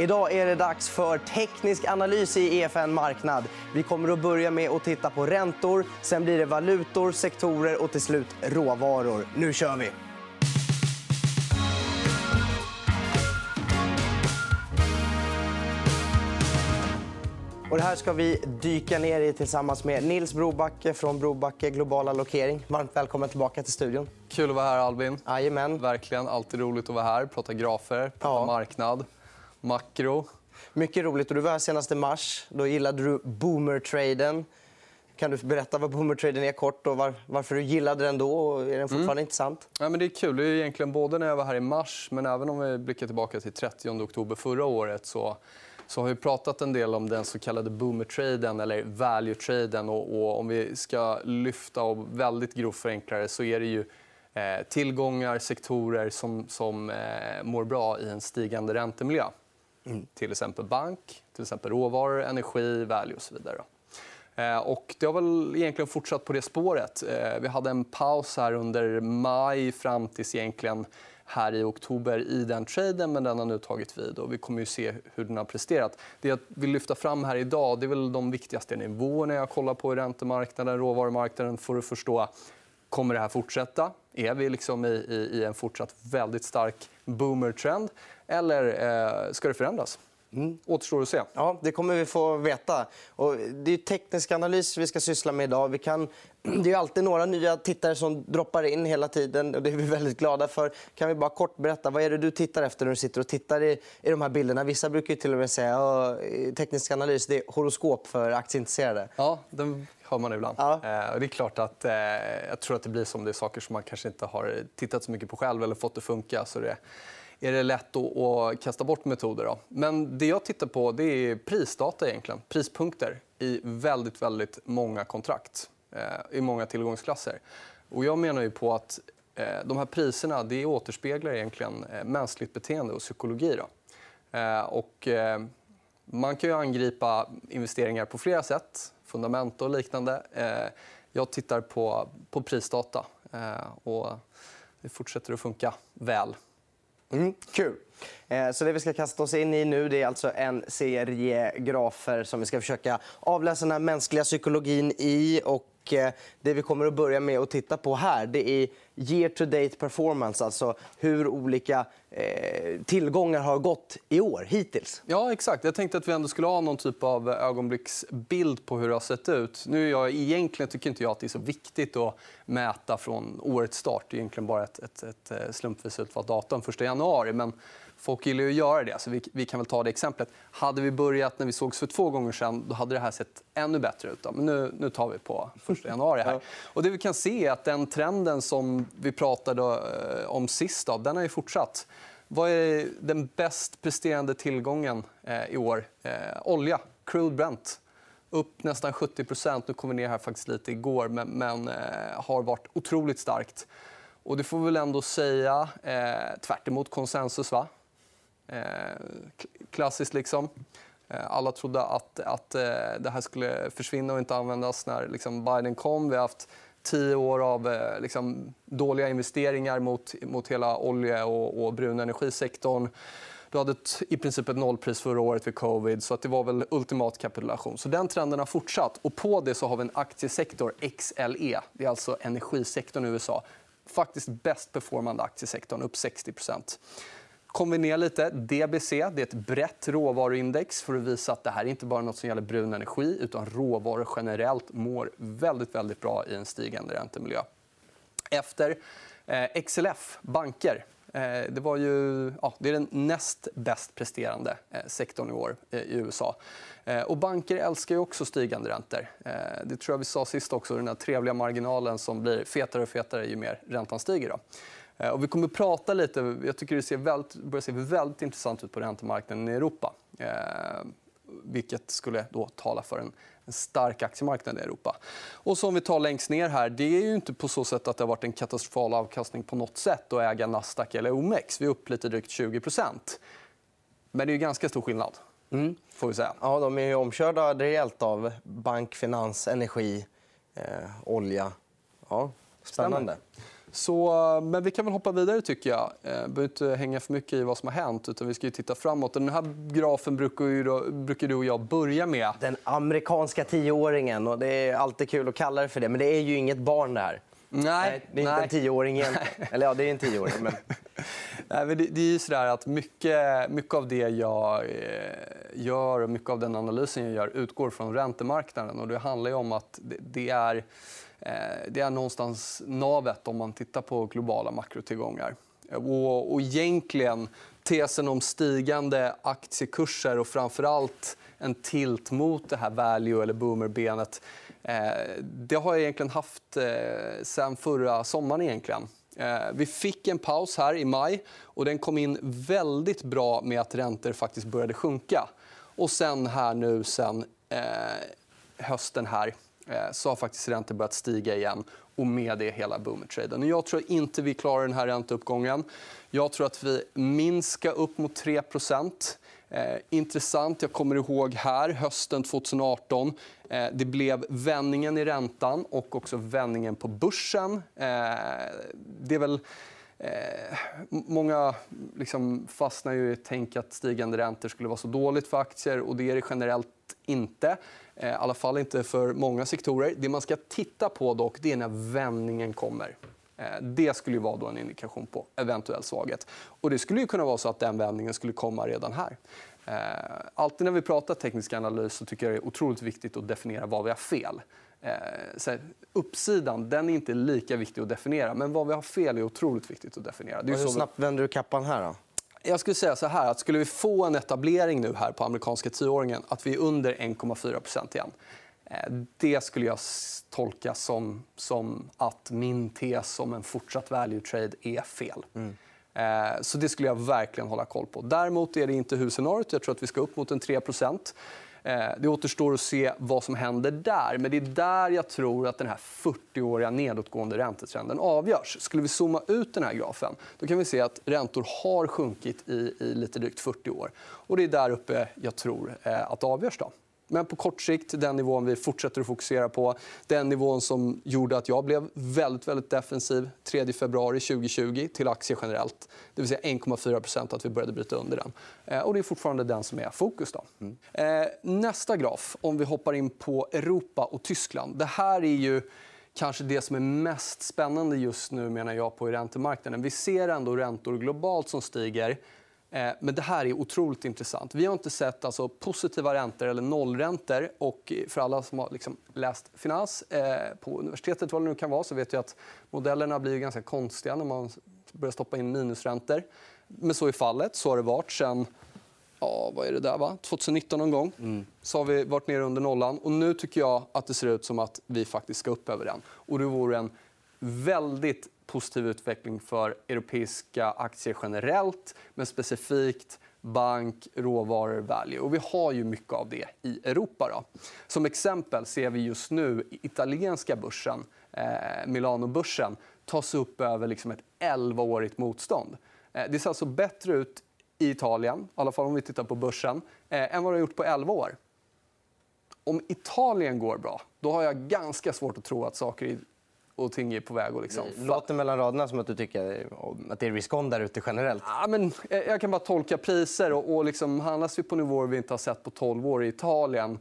Idag är det dags för teknisk analys i EFN Marknad. Vi kommer att börja med att titta på räntor, sen blir det valutor, sektorer och till slut råvaror. Nu kör vi! Och det här ska vi dyka ner i tillsammans med Nils Brobacke från Brobacke Global Allokering. Varmt välkommen tillbaka till studion. Kul att vara här, Albin. Jajamän. Verkligen. Alltid roligt att vara här. Prata grafer, prata Ja. marknad, makro. Mycket roligt. Och du var här senast i mars. Då gillade du boomer-traden. Kan du berätta vad boomer-traden är kort och var, varför du gillade den då? Och är den fortfarande intressant? Ja, men det är kul. Det är egentligen både när jag var här i mars men även om vi blickar tillbaka till 30 oktober förra året så, så har vi pratat en del om den så kallade boomer-traden eller value-traden. Och, och om vi ska lyfta och väldigt grovt förenkla det så är det ju eh, tillgångar, sektorer som, som eh, mår bra i en stigande räntemiljö. Mm. Till exempel bank, till exempel råvaror, energi, value och så vidare. Eh, och det har väl egentligen fortsatt på det spåret. Eh, vi hade en paus här under maj fram tills egentligen här i oktober i den traden, men den har nu tagit vid. Och vi kommer ju se hur den har presterat. Det jag vill lyfta fram här idag det är väl de viktigaste nivåerna jag kollar på i räntemarknaden, råvarumarknaden för att förstå Kommer det här fortsätta? Är vi liksom i, i, i en fortsatt väldigt stark boomer-trend? Eller eh, ska det förändras? Mm. Återstår att se. Ja, det kommer vi få veta. Och det är teknisk analys vi ska syssla med idag. Vi kan... Det är alltid några nya tittare som droppar in hela tiden. och Det är vi väldigt glada för. Kan vi bara kort berätta, vad är det du tittar efter när du sitter och tittar i, i de här bilderna? Vissa brukar till och med säga att teknisk analys det är horoskop för aktieintresserade. Ja, den hör man ibland. Ja. Eh, och det är klart att, eh, jag tror att det blir som det är saker som man kanske inte har tittat så mycket på själv eller fått att funka. Så det, är det lätt att, kasta bort metoder. Då. Men det jag tittar på det är prisdata, egentligen. prispunkter i väldigt, väldigt många kontrakt eh, i många tillgångsklasser. Och jag menar ju på att eh, de här priserna det återspeglar egentligen eh, mänskligt beteende och psykologi. Då. Eh, och, eh, man kan ju angripa investeringar på flera sätt, fundament och liknande. Eh, Jag tittar på, på prisdata eh, och det fortsätter att funka väl. Mm, kul. Eh, så det vi ska kasta oss in i nu det är alltså en serie grafer som vi ska försöka avläsa den här mänskliga psykologin i. Och och eh, det vi kommer att börja med att titta på här det är year to date performance. Alltså hur olika eh, tillgångar har gått i år, hittills. Ja, exakt. Jag tänkte att vi ändå skulle ha någon typ av ögonblicksbild på hur det har sett ut. Nu är jag, egentligen tycker inte jag att det är så viktigt att mäta från årets start. Det är egentligen bara ett, ett, ett eh, slumpvis utvalt datum, 1 januari. Men folk gillar ju att göra det. Så vi, vi kan väl ta det exemplet. Hade vi börjat när vi sågs för två gånger sen, då hade det här sett ännu bättre ut. Men nu, nu tar vi på 1 januari. Här. Och det vi kan se är att den trenden som vi pratade eh, om sist, då, den har ju fortsatt. Vad är den bäst presterande tillgången eh, i år? Eh, olja, crude Brent. Upp nästan 70% Nu kom vi ner här faktiskt lite igår, men, men eh, har varit otroligt starkt. Och det får vi väl ändå säga, eh, tvärt emot konsensus. Va? Eh, klassiskt, liksom. Eh, alla trodde att, att eh, det här skulle försvinna och inte användas när liksom, Biden kom. Vi har haft tio år av liksom, dåliga investeringar mot, mot hela olje och, och brun energisektorn. Du hade ett, i princip ett nollpris förra året vid covid. så att Det var väl ultimat kapitulation. Så Den trenden har fortsatt. Och på det så har vi en aktiesektor, XLE. Det är alltså energisektorn i USA. Faktiskt bäst performande aktiesektorn, upp 60 Kom vi ner lite. DBC det är ett brett råvaruindex för att visa att det här inte bara något som gäller brun energi utan råvaror generellt mår väldigt, väldigt bra i en stigande räntemiljö. Efter eh, XLF, banker. Eh, det, var ju, ja, det är den näst bäst presterande eh, sektorn i år eh, i USA. Eh, och banker älskar ju också stigande räntor. Eh, det tror jag vi sa sist också. Den där trevliga marginalen som blir fetare och fetare ju mer räntan stiger. Då. Eh, Och vi kommer att prata lite... Jag tycker det ser väldigt, börjar se väldigt intressant ut på räntemarknaden i Europa. Eh, vilket skulle då tala för en, en stark aktiemarknad i Europa. Och som vi tar längst ner här, det är ju inte på så sätt att det har varit en katastrofal avkastning på något sätt att äga Nasdaq eller OMX. Vi är upp lite drygt 20% Men det är ju ganska stor skillnad. Får vi säga. Ja, de är omkörda rejält av bank, finans, energi, eh, olja. Ja, spännande. Så, men vi kan väl hoppa vidare tycker jag. Eh, behöver inte hänga för mycket i vad som har hänt utan vi ska ju titta framåt. Den här grafen brukar, ju då, brukar du och jag börja med. Den amerikanska tioåringen. Och det är alltid kul att kalla det för det, men det är ju inget barn det här. Nej, det är inte nej. en tioåring egentligen. Eller ja, det är en tioåring. Men... Nej, men det, det är ju så att mycket, mycket av det jag eh, gör och mycket av den analysen jag gör utgår från räntemarknaden. Och det handlar ju om att det, det är, eh, Eh, det är någonstans navet om man tittar på globala makrotillgångar. Och, och egentligen tesen om stigande aktiekurser och framför allt en tilt mot det här value eller boomerbenet eh, det har jag egentligen haft eh, sen förra sommaren. Egentligen. Vi fick en paus här i maj och den kom in väldigt bra med att räntor faktiskt började sjunka. Och sen här nu sen eh, hösten här Eh, så har faktiskt räntor börjat stiga igen och med det hela boomertraden. Jag tror inte vi klarar den här ränteuppgången. Jag tror att vi minst ska upp mot 3 Eh, intressant. Jag kommer ihåg här hösten 2018. Eh, det blev vändningen i räntan och också vändningen på börsen. Eh, det är väl... Eh, många liksom fastnar ju i tänk att stigande räntor skulle vara så dåligt för aktier. och Det är det generellt inte. Eh, I alla fall inte för många sektorer. Det man ska titta på dock, det är när vändningen kommer. Eh, det skulle ju vara då en indikation på eventuell svaghet. Och det skulle ju kunna vara så att den vändningen skulle komma redan här. Eh, alltid när vi pratar teknisk analys så tycker jag det är otroligt viktigt att definiera vad vi har fel. Så uppsidan den är inte lika viktig att definiera, men vad vi har fel är otroligt viktigt att definiera. Det är hur snabbt vänder du kappan här? Då? Jag skulle säga så här, att skulle vi få en etablering nu här på amerikanska tioåringen, att vi är under 1,4 igen. Det skulle jag tolka som, som att min tes om en fortsatt value trade är fel. Mm. Så det skulle jag verkligen hålla koll på. Däremot är det inte huvudscenariot. Jag tror att vi ska upp mot en 3 Eh, det återstår att se vad som händer där. Men det är där jag tror att den här 40-åriga nedåtgående räntetrenden avgörs. Skulle vi zooma ut den här grafen då kan vi se att räntor har sjunkit i, i lite drygt 40 år. Och det är där uppe jag tror eh, att det avgörs. Då. Men på kort sikt, den nivån vi fortsätter att fokusera på. Den nivån som gjorde att jag blev väldigt, väldigt defensiv 3 februari 2020 till aktier generellt. Det vill säga 1,4 att vi började bryta under den. Eh, och det är fortfarande den som är fokus. Då. Mm. Eh, nästa graf, om vi hoppar in på Europa och Tyskland. Det här är ju kanske det som är mest spännande just nu menar jag på räntemarknaden. Vi ser ändå räntor globalt som stiger. Eh, men det här är otroligt intressant. Vi har inte sett alltså, positiva räntor eller nollräntor. Och för alla som har liksom, läst finans eh, på universitetet vad det nu kan vara, så vet jag att modellerna blir ganska konstiga när man börjar stoppa in minusräntor. Men så är fallet. Så har det varit sen ja, vad är det där, va? 2019 någon gång. Mm. Så har vi varit nere under nollan. Och nu tycker jag att det ser ut som att vi faktiskt ska upp över den. Och det vore en väldigt positiv utveckling för europeiska aktier generellt men specifikt bank, råvaror, value. Och vi har ju mycket av det i Europa. Då. Som exempel ser vi just nu italienska börsen, eh, Milanobörsen tas upp över liksom ett 11-årigt motstånd. Eh, det ser alltså bättre ut i Italien, i alla fall om vi tittar på börsen, eh, än vad det har gjort på 11 år. Om Italien går bra, då har jag ganska svårt att tro att saker och ting är på väg att... Liksom... Låter mellan raderna som att du tycker att det är risk-on där ute generellt. Ja, men jag kan bara tolka priser. Och, och liksom, handlas vi på nivåer vi inte har sett på 12 år i Italien,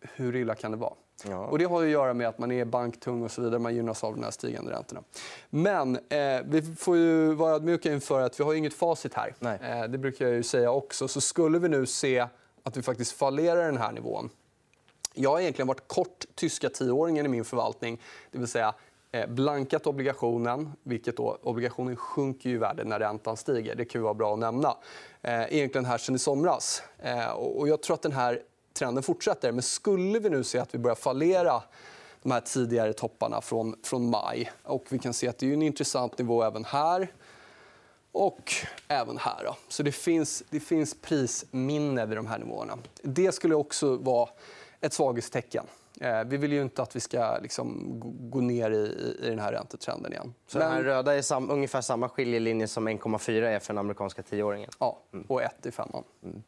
hur illa kan det vara? Ja. Och det har att göra med att man är banktung och så vidare. Man gynnas av de här stigande räntorna. Men eh, vi får ju vara ödmjuka inför att vi har inget facit här. Eh, det brukar jag ju säga också. Så skulle vi nu se att vi faktiskt fallerar den här nivån. Jag har egentligen varit kort tyska tioåringen i min förvaltning. Det vill säga Eh, blankat obligationen, vilket då, obligationen sjunker ju i värde när räntan stiger. Det kan vara bra att nämna. Eh, egentligen här sen i somras. Eh, och jag tror att den här trenden fortsätter. Men skulle vi nu se att vi börjar fallera de här tidigare topparna från, från maj och vi kan se att det är en intressant nivå även här och även här. Då. Så det finns, det finns prisminne vid de här nivåerna. Det skulle också vara ett svaghetstecken. Eh, vi vill ju inte att vi ska liksom gå ner i, i den här räntetrenden igen. Så Men... den röda är sam, ungefär samma skiljelinje som 1,4 är för den amerikanska tioåringen? Ja, och 1 i femman. Mm.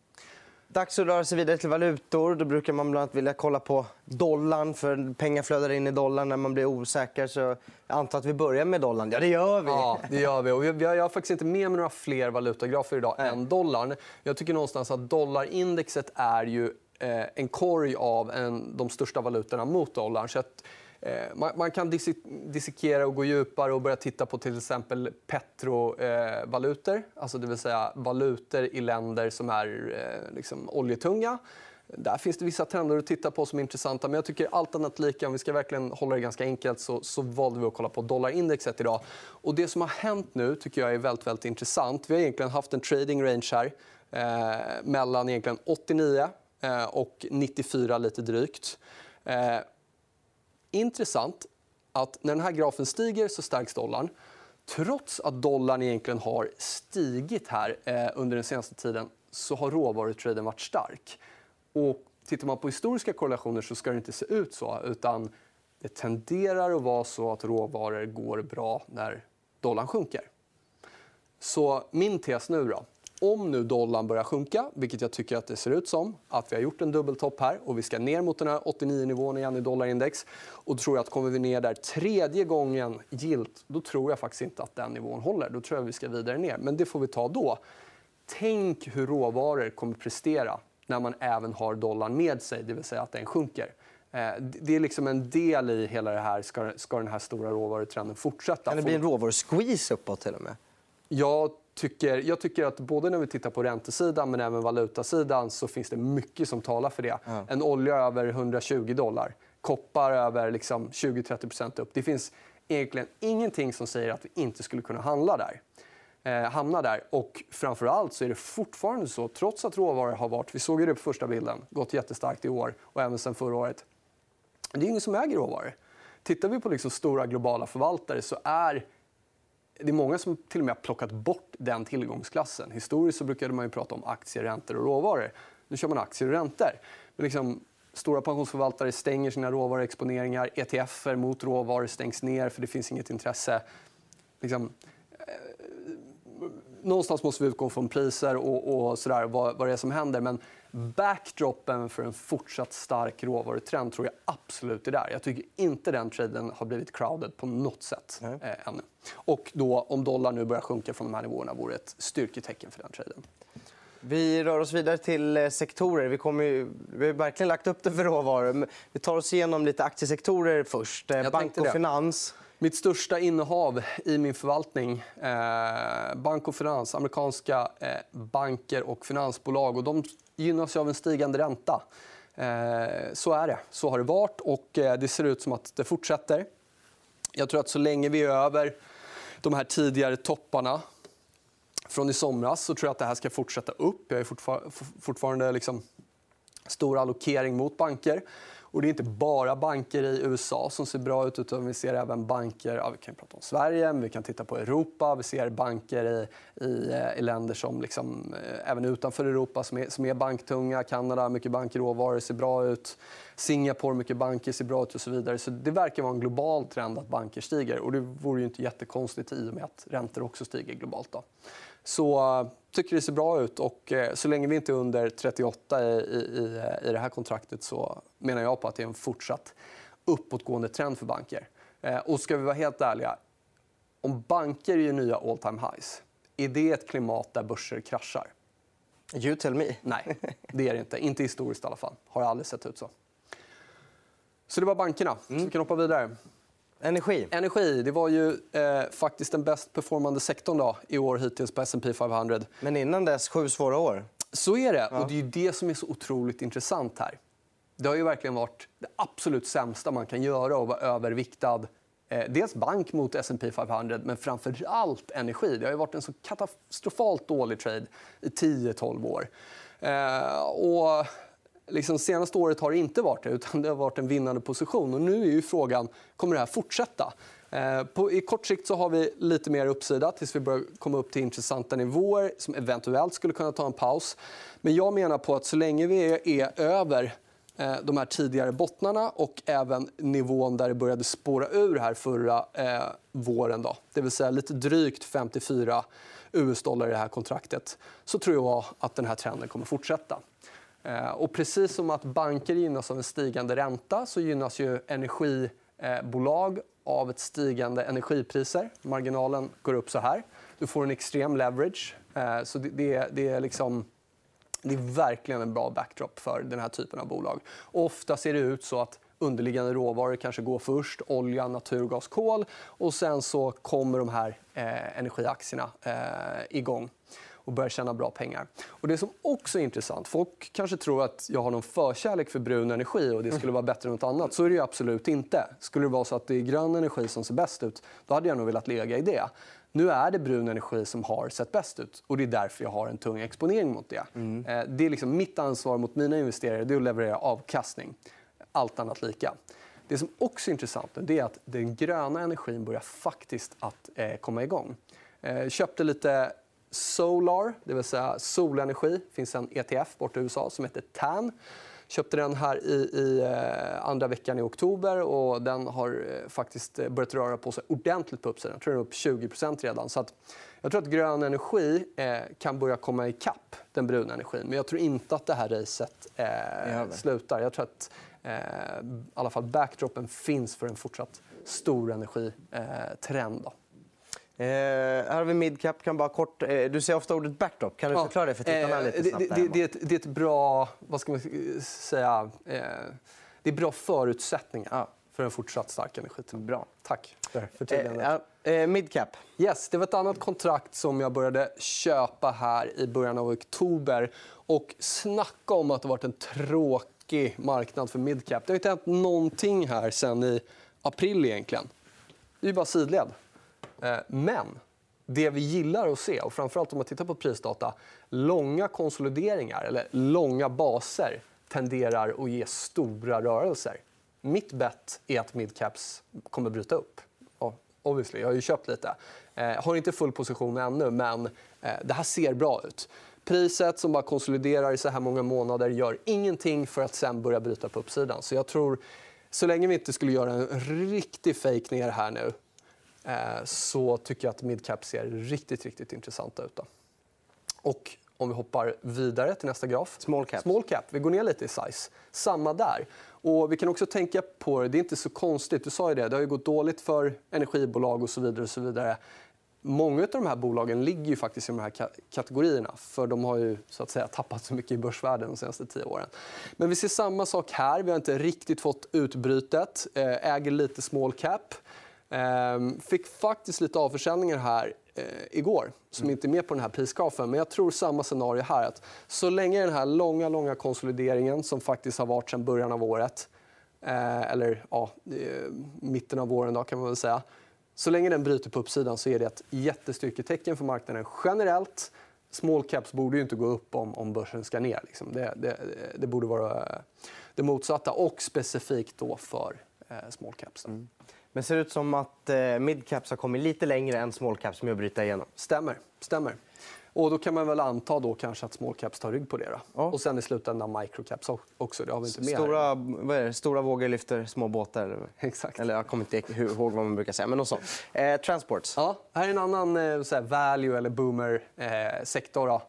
Dags att röra sig vidare till valutor. Då brukar man bland annat vilja kolla på dollarn. för Pengar flödar in i dollarn när man blir osäker. Så jag antar att vi börjar med dollarn. Ja, det gör vi. Ja, det gör vi. Och jag har faktiskt inte med mig några fler valutagrafer idag Nej. än dollarn. Jag tycker någonstans att dollarindexet är ju Eh, en korg av en, de största valutorna mot dollarn. Så att eh, man, kan dissekera och gå djupare och börja titta på till exempel petrovalutor. Alltså det vill säga valutor i länder som är eh, liksom oljetunga. Där finns det vissa trender att titta på som är intressanta. Men jag tycker allt annat lika, om vi ska verkligen hålla det ganska enkelt, så, så valde vi att kolla på dollarindexet idag. Och det som har hänt nu tycker jag är väldigt, väldigt intressant. Vi har egentligen haft en trading range här eh, mellan egentligen 89 Eh, och 94 lite drygt. Eh, intressant att när den här grafen stiger så stärks dollarn. Trots att dollarn egentligen har stigit här eh, under den senaste tiden så har råvarutraden varit stark. Och tittar man på historiska korrelationer så ska det inte se ut så. utan Det tenderar att vara så att råvaror går bra när dollarn sjunker. Så min tes nu då, om nu dollarn börjar sjunka, vilket jag tycker att det ser ut som, att vi har gjort en dubbeltopp här och vi ska ner mot den här 89-nivån igen i dollarindex. Och då tror jag att kommer vi ner där tredje gången gilt, då tror jag faktiskt inte att den nivån håller. Då tror jag vi ska vidare ner. Men det får vi ta då. Tänk hur råvaror kommer prestera när man även har dollarn med sig, det vill säga att den sjunker. Eh, det är liksom en del i hela det här. Ska, ska den här stora råvarutrenden fortsätta? Kan det bli en råvarusqueeze uppåt till och med? Jag tycker, jag tycker att både när vi tittar på räntesidan men även valutasidan så finns det mycket som talar för det. Ja. En olja över 120 dollar, koppar över liksom 20-30% upp. Det finns egentligen ingenting som säger att vi inte skulle kunna handla där. Eh, hamna där. Och framför allt så är det fortfarande så, trots att råvaror har varit, vi såg det på första bilden, gått jättestarkt i år och även sen förra året. Det är ingen som äger råvaror. Tittar vi på liksom stora globala förvaltare så är det är många som till och med har plockat bort den tillgångsklassen. Historiskt så brukade man ju prata om aktier, räntor och råvaror. Nu kör man aktier och räntor. Men liksom, stora pensionsförvaltare stänger sina råvaruexponeringar. ETFer mot råvaror stängs ner för det finns inget intresse. Liksom, eh, någonstans måste vi utgå från priser och, och sådär, vad, vad det är som händer. Men backdropen för en fortsatt stark råvarutrend tror jag absolut är där. Jag tycker inte den traden har blivit crowded på något sätt eh, ännu. Och då, om dollarn nu börjar sjunka från de här nivåerna vore ett styrketecken för den traden. Vi rör oss vidare till eh, sektorer. Vi, kommer ju, vi har verkligen lagt upp det för råvaror. Vi tar oss igenom lite aktiesektorer först. Eh, bank och finans. Mitt största innehav i min förvaltning, eh, bank och finans, amerikanska eh, banker och finansbolag. Och de gynnas av en stigande ränta. Eh, så är det. Så har det varit och eh, det ser ut som att det fortsätter. Jag tror att så länge vi är över de här tidigare topparna från i somras så tror jag att det här ska fortsätta upp. Jag är fortfarande liksom stor allokering mot banker. Och det är inte bara banker i USA som ser bra ut utan vi ser även banker ja, vi kan prata om Sverige, men vi kan titta på Europa. Vi ser banker i, i, eh, i länder som liksom, eh, även utanför Europa som är, som är banktunga. Kanada, mycket bankråvaror, ser bra ut. Singapore, mycket banker, ser bra ut och så vidare. Så det verkar vara en global trend att banker stiger. Och det vore ju inte jättekonstigt i och med att räntor också stiger globalt. Då. Så eh, tycker det ser bra ut. Och eh, så länge vi inte är under 38 i, i, i det här kontraktet så menar jag på att det är en fortsatt uppåtgående trend för banker. Eh, och ska vi vara helt ärliga, om banker är nya all time highs, är det ett klimat där börser kraschar? You tell me. Nej, det är det inte. Inte historiskt i alla fall. Har aldrig sett ut så. Så det var bankerna. Mm. Så vi kan hoppa vidare. Energi. Energi. Det var ju eh, faktiskt den bäst performande sektorn då, i år hittills på S&P 500. Men innan dess sju svåra år. Så är det. Ja. Och det är det som är så otroligt intressant här. Det har ju verkligen varit det absolut sämsta man kan göra att vara överviktad. Eh, dels bank mot S&P 500, men framför allt energi. Det har ju varit en så katastrofalt dålig trade i 10-12 år. Eh, och liksom, senaste året har det inte varit det, utan det har varit en vinnande position. Och nu är ju frågan, kommer det här fortsätta? Eh, på, I kort sikt så har vi lite mer uppsida tills vi börjar komma upp till intressanta nivåer som eventuellt skulle kunna ta en paus. Men jag menar på att så länge vi är, är över eh, de här tidigare bottnarna och även nivån där det började spåra ur här förra eh, våren, då, det vill säga lite drygt 54 US-dollar i det här kontraktet så tror jag att den här trenden kommer fortsätta. Eh, och precis som att banker gynnas av en stigande ränta så gynnas ju energibolag eh, av ett stigande energipriser. Marginalen går upp så här. Du får en extrem leverage. Eh, så det, det, är liksom... Det är verkligen en bra backdrop för den här typen av bolag. Ofta ser det ut så att underliggande råvaror kanske går först. Olja, naturgas, kol. Och sen så kommer de här eh, energiaktierna eh, igång och börjar tjäna bra pengar. Och det som också är intressant, folk kanske tror att jag har någon förkärlek för brun energi och det skulle vara bättre än något annat. Så är det absolut inte. Skulle det vara så att det är grön energi som ser bäst ut, då hade jag nog velat lägga i det. Nu är det brun energi som har sett bäst ut och det är därför jag har en tung exponering mot det. Mm. Eh, det är liksom mitt ansvar mot mina investerare det är att leverera avkastning. Allt annat lika. Det som också är intressant är att den gröna energin börjar faktiskt att eh, komma igång. Jag eh, köpte lite Solar, det vill säga solenergi. Det finns en ETF borta i USA som heter TAN. Köpte den här i, i eh, andra veckan i oktober och den har eh, faktiskt eh, börjat röra på sig ordentligt på uppsidan. Jag tror den är upp 20% redan. Så att jag tror att grön energi kan börja komma ikapp den bruna energin. Men jag tror inte att det här racet eh, slutar. Jag tror att eh, i alla fall backdropen finns för en fortsatt stor energitrend. Eh, Eh, här har vi midcap. Kan bara kort, eh, du säger ofta ordet backdrop. Kan du förklara det för tittarna eh, lite snabbt? Det, det, det, är ett, det, är ett, bra... Vad ska man säga? Eh, det är bra förutsättningar ja. för en fortsatt stark energi. Bra. Tack för förtydligandet. Eh, eh, midcap. Yes, det var ett annat kontrakt som jag började köpa här i början av oktober. Och snacka om att det varit en tråkig marknad för midcap. Det har inte hänt någonting här sen i april egentligen. Det är bara sidled. Eh, men det vi gillar att se, och framförallt om man tittar på prisdata, långa konsolideringar eller långa baser tenderar att ge stora rörelser. Mitt bett är att midcaps kommer bryta upp. obviously, jag har ju köpt lite. Eh, har inte full position ännu, men eh, det här ser bra ut. Priset som bara konsoliderar i så här många månader gör ingenting för att sen börja bryta på uppsidan. Så jag tror, så länge vi inte skulle göra en riktig fake ner här nu så tycker jag att midcap ser riktigt, riktigt intressanta ut. Då. Och om vi hoppar vidare till nästa graf. Small cap. Small cap. Vi går ner lite i size. Samma där. Och vi kan också tänka på det. Det är inte så konstigt. Du sa ju det. Det har gått dåligt för energibolag och så vidare. Och så vidare. Många av de här bolagen ligger ju faktiskt i de här kategorierna. för De har ju så att säga tappat så mycket i börsvärden de senaste tio åren. Men vi ser samma sak här. Vi har inte riktigt fått utbrytet. Eh, äger lite small cap. Ehm, fick faktiskt lite avförsäljningar här eh, igår som mm. inte är med på den här prisgrafen. Men jag tror samma scenario här. Att så länge den här långa, långa konsolideringen som faktiskt har varit sedan början av året eh, eller ja, mitten av våren då, kan man väl säga. Så länge den bryter på uppsidan så är det ett jättestyrketecken för marknaden generellt. Small caps borde ju inte gå upp om, om börsen ska ner. Liksom. Det, det, det, borde vara det motsatta och specifikt då för eh, small caps. Mm. Men ser ut som att eh, midcaps har kommit lite längre än small caps med att bryta igenom? Stämmer. Stämmer. Och då kan man väl anta då kanske att small caps tar rygg på det. Då. Ja. Och sen i slutändan microcaps också. Det har vi inte med stora, vad stora vågor lyfter små båtar. Exakt. Eller jag kommer inte ihåg vad man brukar säga. Men något sånt. Eh, transports. Ja, här är en annan eh, value eller boomer-sektor. Eh,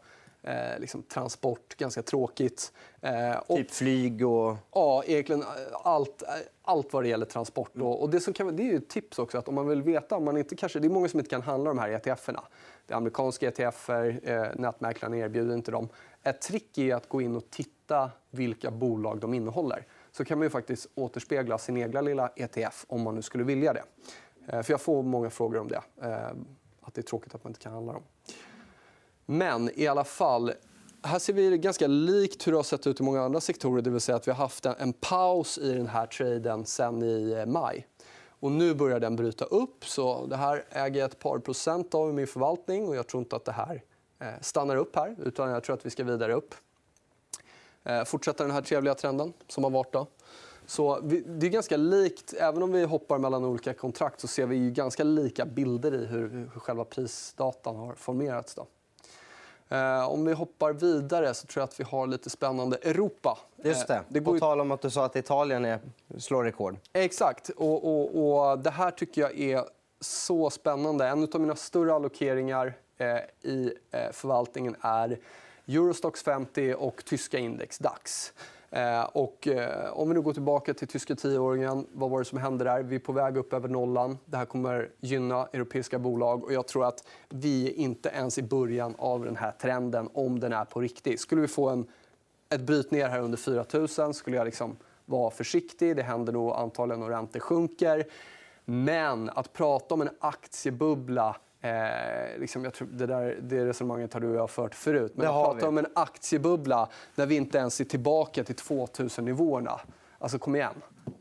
Eh, liksom transport, ganska tråkigt. Eh, och, typ flyg och... Ja, egentligen allt, allt vad det gäller transport. Mm. Och, det, som kan, det är ett tips också. att om man vill veta, om man inte kanske, Det är många som inte kan handla de här ETFerna. Det är amerikanska ETFer, eh, nätmäklarna erbjuder inte dem. Ett trick är att gå in och titta vilka bolag de innehåller. Så kan man ju faktiskt återspegla sin egna lilla ETF om man nu skulle vilja det. Eh, för jag får många frågor om det. Eh, att det är tråkigt att man inte kan handla dem. Men i alla fall, här ser vi det ganska likt hur det har sett ut i många andra sektorer. Det vill säga att vi har haft en, paus i den här traden sen i eh, maj. Och nu börjar den bryta upp. så Det här äger jag ett par procent av i min förvaltning. och Jag tror inte att det här eh, stannar upp här, utan jag tror att vi ska vidare upp. Eh, Fortsätta den här trevliga trenden som har varit. Då. Så det är ganska likt. Även om vi hoppar mellan olika kontrakt så ser vi ganska lika bilder i hur, hur själva prisdatan har formerats. Då. Eh, om vi hoppar vidare så tror jag att vi har lite spännande Europa. Just det. Eh, det går... På tal om att du sa att Italien är... slår rekord. Exakt. Och, och, och det här tycker jag är så spännande. En av mina större allokeringar eh, i förvaltningen är Eurostox 50 och tyska index, DAX. Eh, och, eh, om vi nu går tillbaka till tyska tioåringen, vad var det som hände där? Vi är på väg upp över nollan. Det här kommer gynna europeiska bolag. Och jag tror att vi är inte ens i början av den här trenden om den är på riktigt. Skulle vi få en, ett bryt ner här under 4 000 skulle jag liksom vara försiktig. Det händer nog antagligen och räntor sjunker. Men att prata om en aktiebubbla Eh, liksom, jag tror det, där, det resonemanget har du och jag fört förut. Men att prata om en aktiebubbla när vi inte ens är tillbaka till 2000-nivåerna. Alltså, kom igen.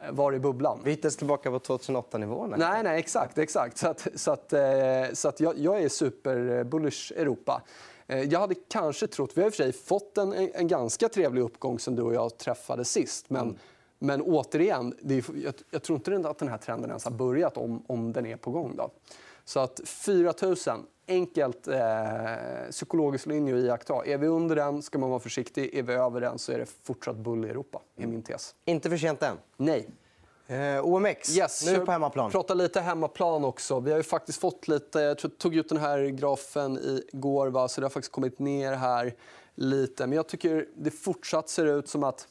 Eh, var är bubblan? Vi är inte ens tillbaka på 2008-nivåerna. Nej, nej, exakt. exakt. Så, att, så, att, eh, så att jag, jag är superbullish Europa. Eh, jag hade kanske trott... Vi har i och för sig fått en, en ganska trevlig uppgång sen du och jag träffades sist. Men, mm. men återigen, är, jag, jag, tror inte att den här trenden ens har börjat om, om den är på gång. Då. Så att 4 000, enkelt eh, psykologisk linje att iaktta. Är vi under den ska man vara försiktig. Är vi över den så är det fortsatt bull i Europa. är min tes. Inte för sent än? Nej. Eh, OMX, yes, nu på hemmaplan. Prata lite hemmaplan också. Vi har ju faktiskt fått lite... Jag tog ut den här grafen igår, va? så det har faktiskt kommit ner här lite. Men jag tycker det fortsatt ser ut som att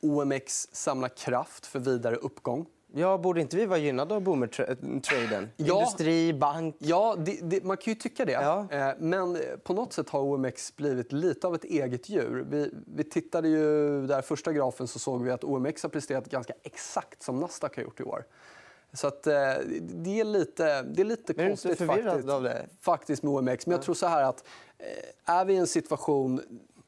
OMX samlar kraft för vidare uppgång. Ja, borde inte vi vara gynnade av boomer-traden? Ja. Industri, bank... Ja, det, det, man kan ju tycka det. Ja. Eh, men på något sätt har OMX blivit lite av ett eget djur. Vi, vi tittade ju där första grafen så såg vi att OMX har presterat ganska exakt som Nasdaq har gjort i år. Så att, eh, det är lite, det är lite är konstigt faktiskt, av det? faktiskt med OMX. Men jag tror så här att eh, är vi i en situation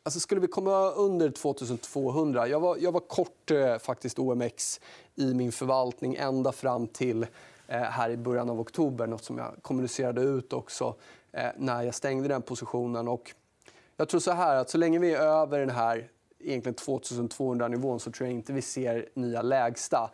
Alltså skulle vi komma under 2200... Jag var, jag var kort eh, faktiskt OMX i min förvaltning ända fram till eh, här i början av oktober. Något som jag kommunicerade ut också eh, när jag stängde den positionen. Och jag tror så här att så länge vi är över den här egentligen 2200-nivån så tror jag inte vi ser nya lägsta.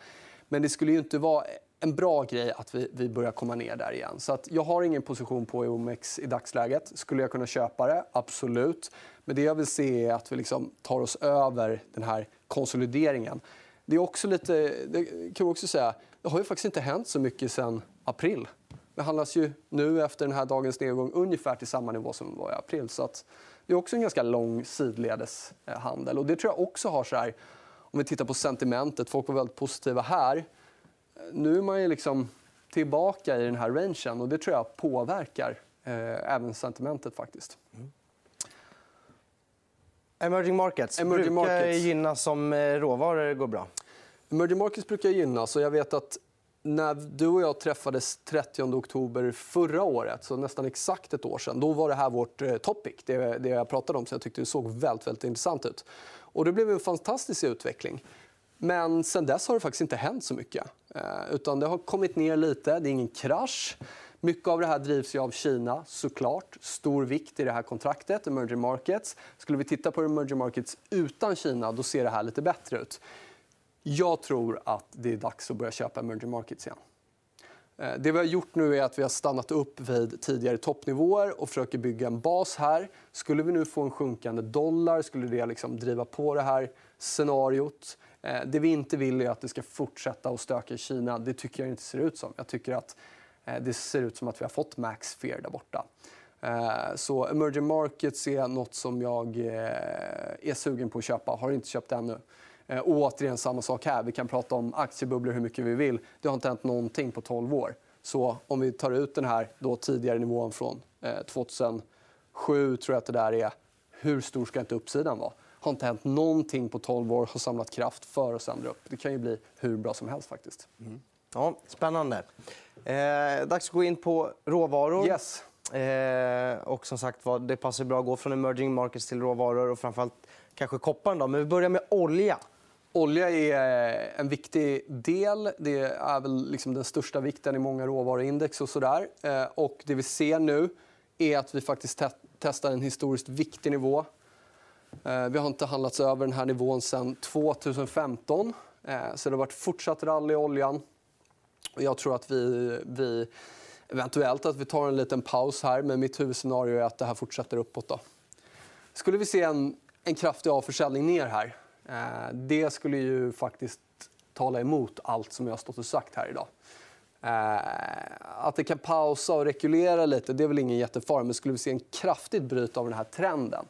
Men det skulle ju inte vara en bra grej att vi, vi börjar komma ner där igen. Så att jag har ingen position på OMX i dagsläget. Skulle jag kunna köpa det? Absolut. Men det jag vill se är att vi liksom tar oss över den här konsolideringen. Det är också lite, det kan också säga, det har ju faktiskt inte hänt så mycket sen april. Det handlas ju nu efter den här dagens nedgång ungefär till samma nivå som var i april. Så att det är också en ganska lång sidledes eh, handel. Och det tror jag också har så här, om vi tittar på sentimentet, folk var väldigt positiva här. Eh, nu är man ju liksom tillbaka i den här rangen och det tror jag påverkar eh, även sentimentet faktiskt. Mm. Emerging markets Emerging brukar markets. gynnas om eh, råvaror går bra. Emerging markets brukar gynnas. Och jag vet att när du och jag träffades 30 oktober förra året, så nästan exakt ett år sedan, då var det här vårt eh, topic, det, det jag pratade om. Så jag tyckte det såg väldigt, väldigt intressant ut. Och det blev en fantastisk utveckling. Men sen dess har det faktiskt inte hänt så mycket. Eh, utan det har kommit ner lite. Det är ingen krasch. Mycket av det här drivs av Kina, såklart. Stor vikt i det här kontraktet, emerging markets. Skulle vi titta på emerging markets utan Kina, då ser det här lite bättre ut. Jag tror att det är dags att börja köpa emerging markets igen. Eh, det vi har gjort nu är att vi har stannat upp vid tidigare toppnivåer och försöker bygga en bas här. Skulle vi nu få en sjunkande dollar skulle det liksom driva på det här scenariot. Eh, det vi inte vill är att det ska fortsätta att stöka i Kina. Det tycker jag inte ser ut som. Jag tycker att Eh, det ser ut som att vi har fått max fear där borta. Eh, så emerging markets är nåt som jag eh, är sugen på att köpa. Har inte köpt ännu. Och återigen samma sak här. Vi kan prata om aktiebubblor hur mycket vi vill. Det har inte hänt någonting på 12 år. Så om vi tar ut den här då tidigare nivån från 2007, tror jag att det där är. Hur stor ska inte uppsidan vara? Har inte hänt någonting på 12 år, har samlat kraft för att sen dra upp. Det kan ju bli hur bra som helst faktiskt. Mm. Ja, spännande. Eh, dags att gå in på råvaror. Yes. Eh, och som sagt det passar bra att gå från emerging markets till råvaror och framförallt kanske kopparn. Då. Men vi börjar med olja. Olja är eh, en viktig del. Det är väl liksom den största vikten i många råvaruindex. Och så där. Eh, och det vi ser nu är att vi faktiskt te testar en historiskt viktig nivå. Eh, vi har inte handlats över den här nivån sedan 2015. Eh, så det har varit fortsatt rally i oljan. Jag tror att vi, vi eventuellt att vi tar en liten paus här, men mitt huvudscenario är att det här fortsätter uppåt. Då. Skulle vi se en, en kraftig avförsäljning ner här, eh, det skulle ju faktiskt tala emot allt som jag har stått och sagt här idag. Eh, att det kan pausa och rekulera lite det är väl ingen jättefara, men skulle vi se en kraftigt bryt av den här trenden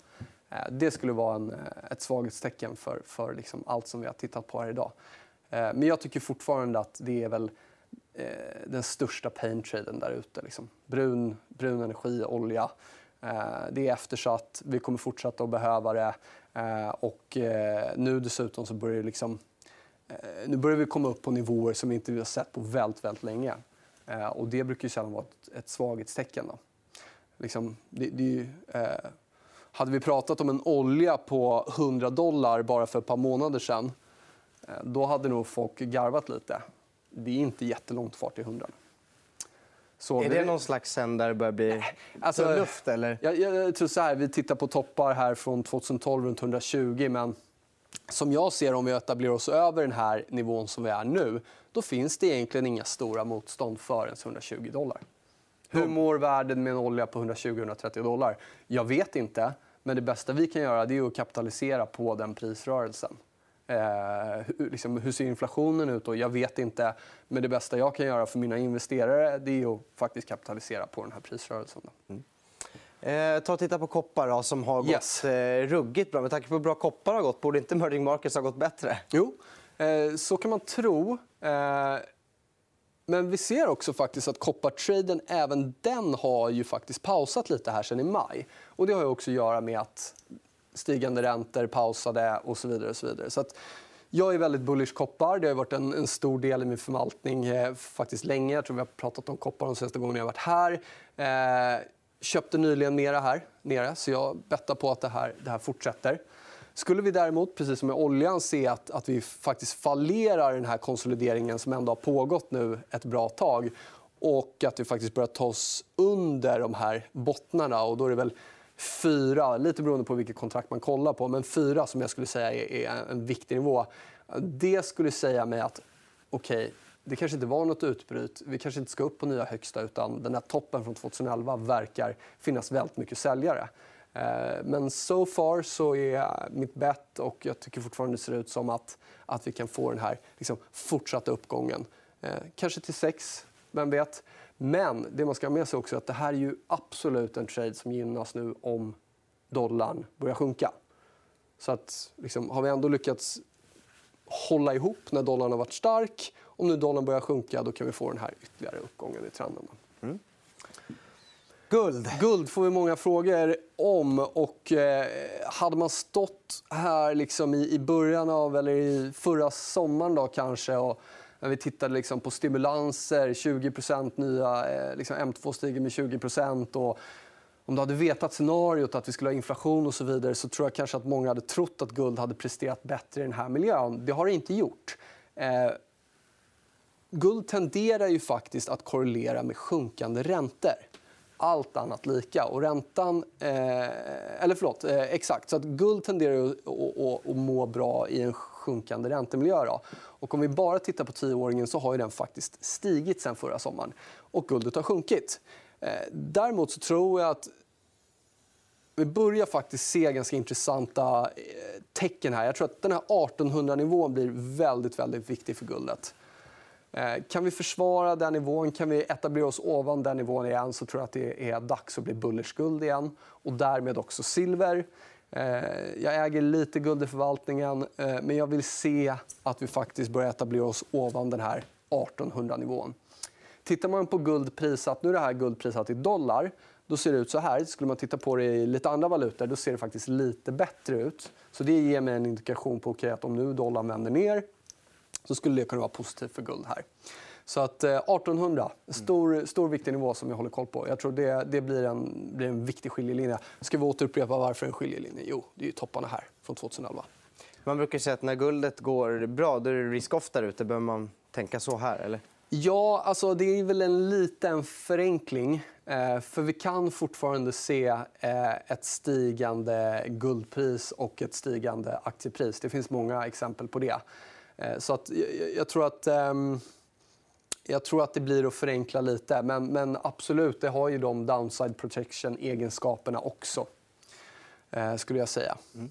Eh, det skulle vara en, eh, ett svaghetstecken för, för liksom allt som vi har tittat på här idag. Eh, men jag tycker fortfarande att det är väl Eh, den största pain-traden där ute. Liksom. Brun, brun energi, olja. Eh, det är eftersatt. Vi kommer fortsätta att behöva det. Eh, och nu dessutom så börjar, liksom, nu börjar vi komma upp på nivåer som vi inte har sett på väldigt, väldigt länge. Och det brukar ju sällan vara ett, ett svaghetstecken. Då. Liksom, det, det, eh, hade vi pratat om en olja på 100 dollar bara för ett par månader sen då hade nog folk garvat lite. Det är inte jättelångt kvar till 100. Så är det vi... någon slags sen där det börjar bli alltså, luft? Eller? Jag, jag, tror så här, vi tittar på toppar här från 2012 runt 120. Men som jag ser om vi etablerar oss över den här nivån som vi är nu då finns det egentligen inga stora motstånd för 120 dollar. Hur mår världen med en olja på 120-130 dollar? Jag vet inte. Men det bästa vi kan göra det är att kapitalisera på den prisrörelsen. Eh, hur, liksom, hur ser inflationen ut? Då? Jag vet inte. Men det bästa jag kan göra för mina investerare det är att faktiskt kapitalisera på den här prisrörelsen. Mm. Eh, ta och titta på koppar då, som har gått yes. eh, ruggigt bra. Med tanke på hur bra koppar har gått, borde inte emerging markets ha gått bättre? Jo, eh, så kan man tro. Eh, men vi ser också faktiskt att koppartraden även den har ju faktiskt pausat lite här sen i maj. Och det har ju också att göra med att stigande räntor pausade och så vidare. Och så vidare. Så att jag är väldigt bullish koppar. Det har varit en, en stor del i min förvaltning eh, faktiskt länge. Jag tror vi har pratat om koppar de senaste gångerna jag har varit här. Eh, köpte nyligen mera här nere, så jag bettar på att det här, det här fortsätter. Skulle vi däremot, precis som med oljan, se att, att vi faktiskt fallerar den här konsolideringen som ändå har pågått nu ett bra tag och att vi faktiskt börjar ta oss under de här bottnarna. Och då är det väl fyra, lite beroende på vilket kontrakt man kollar på, men fyra som jag skulle säga är, en viktig nivå. Det skulle säga mig att okej, okay, det kanske inte var nåt utbryt. Vi kanske inte ska upp på nya högsta utan den här toppen från 2011 verkar finnas väldigt mycket säljare. Eh, men so far så är mitt bett och jag tycker fortfarande det ser ut som att, att vi kan få den här liksom, fortsatta uppgången. Eh, kanske till 6, vem vet. Men det man ska ha med sig också är att det här är ju absolut en trade som gynnas nu om dollarn börjar sjunka. Så att, liksom, har vi ändå lyckats hålla ihop när dollarn har varit stark, om nu dollarn börjar sjunka, då kan vi få den här ytterligare uppgången i trenden. Mm. Guld. Guld får vi många frågor om. Och, eh, hade man stått här liksom i, i början av, eller i förra sommaren då, kanske och när vi tittade liksom på stimulanser, 20% nya, eh, liksom M2 stiger med 20 och om du hade vetat scenariot att vi skulle ha inflation och så vidare så tror jag kanske att många hade trott att guld hade presterat bättre i den här miljön. Det har det inte gjort. Eh, guld tenderar ju faktiskt att korrelera med sjunkande räntor allt annat lika. Och räntan, eh, eller förlåt, eh, exakt. Så att guld tenderar att, att, att må bra i en sjunkande räntemiljö. Då. Och om vi bara tittar på tioåringen så har den faktiskt stigit sen förra sommaren. Och guldet har sjunkit. Eh, däremot så tror jag att vi börjar faktiskt se ganska intressanta eh, tecken här. Jag tror att den här 1800-nivån blir väldigt, väldigt viktig för guldet. Eh, kan vi försvara den nivån, kan vi etablera oss ovan den nivån igen så tror jag att det är dags att bli bullerskuld igen och därmed också silver. Eh, jag äger lite guld i förvaltningen, eh, men jag vill se att vi faktiskt börjar etablera oss ovan den här 1800-nivån. Tittar man på guld prissatt, nu är det här guldprisat i dollar, då ser det ut så här. Skulle man titta på det i lite andra valutor, då ser det faktiskt lite bättre ut. Så det ger mig en indikation på okay, att om nu dollarn vänder ner så skulle det kunna vara positivt för guld här. Så att 1800, eh, stor, stor viktig nivå som jag håller koll på. Jag tror det, det blir, en, blir en viktig skiljelinje. Ska vi återupprepa varför en skiljelinje? Jo, det är ju topparna här från 2011. Man brukar säga att när guldet går bra, då är det risk-off där ute. Behöver man tänka så här? Eller? Ja, alltså det är väl en liten förenkling. Eh, för vi kan fortfarande se eh, ett stigande guldpris och ett stigande aktiepris. Det finns många exempel på det. Eh, så att jag, tror att... Jag tror att det blir att förenkla lite. Men, men absolut, det har ju de downside protection-egenskaperna också. Eh, skulle jag säga. Mm.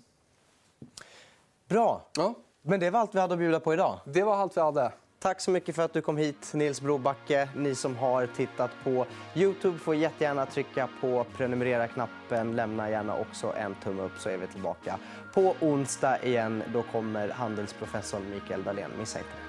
Bra. Ja. Men det var allt vi hade att bjuda på idag. Det var allt vi hade. Tack så mycket för att du kom hit, Nils Brobacke. Ni som har tittat på Youtube får jättegärna trycka på prenumerera-knappen. Lämna gärna också en tumme upp så är vi tillbaka på onsdag igen. Då kommer handelsprofessorn Mikael Dahlén. Missa inte det.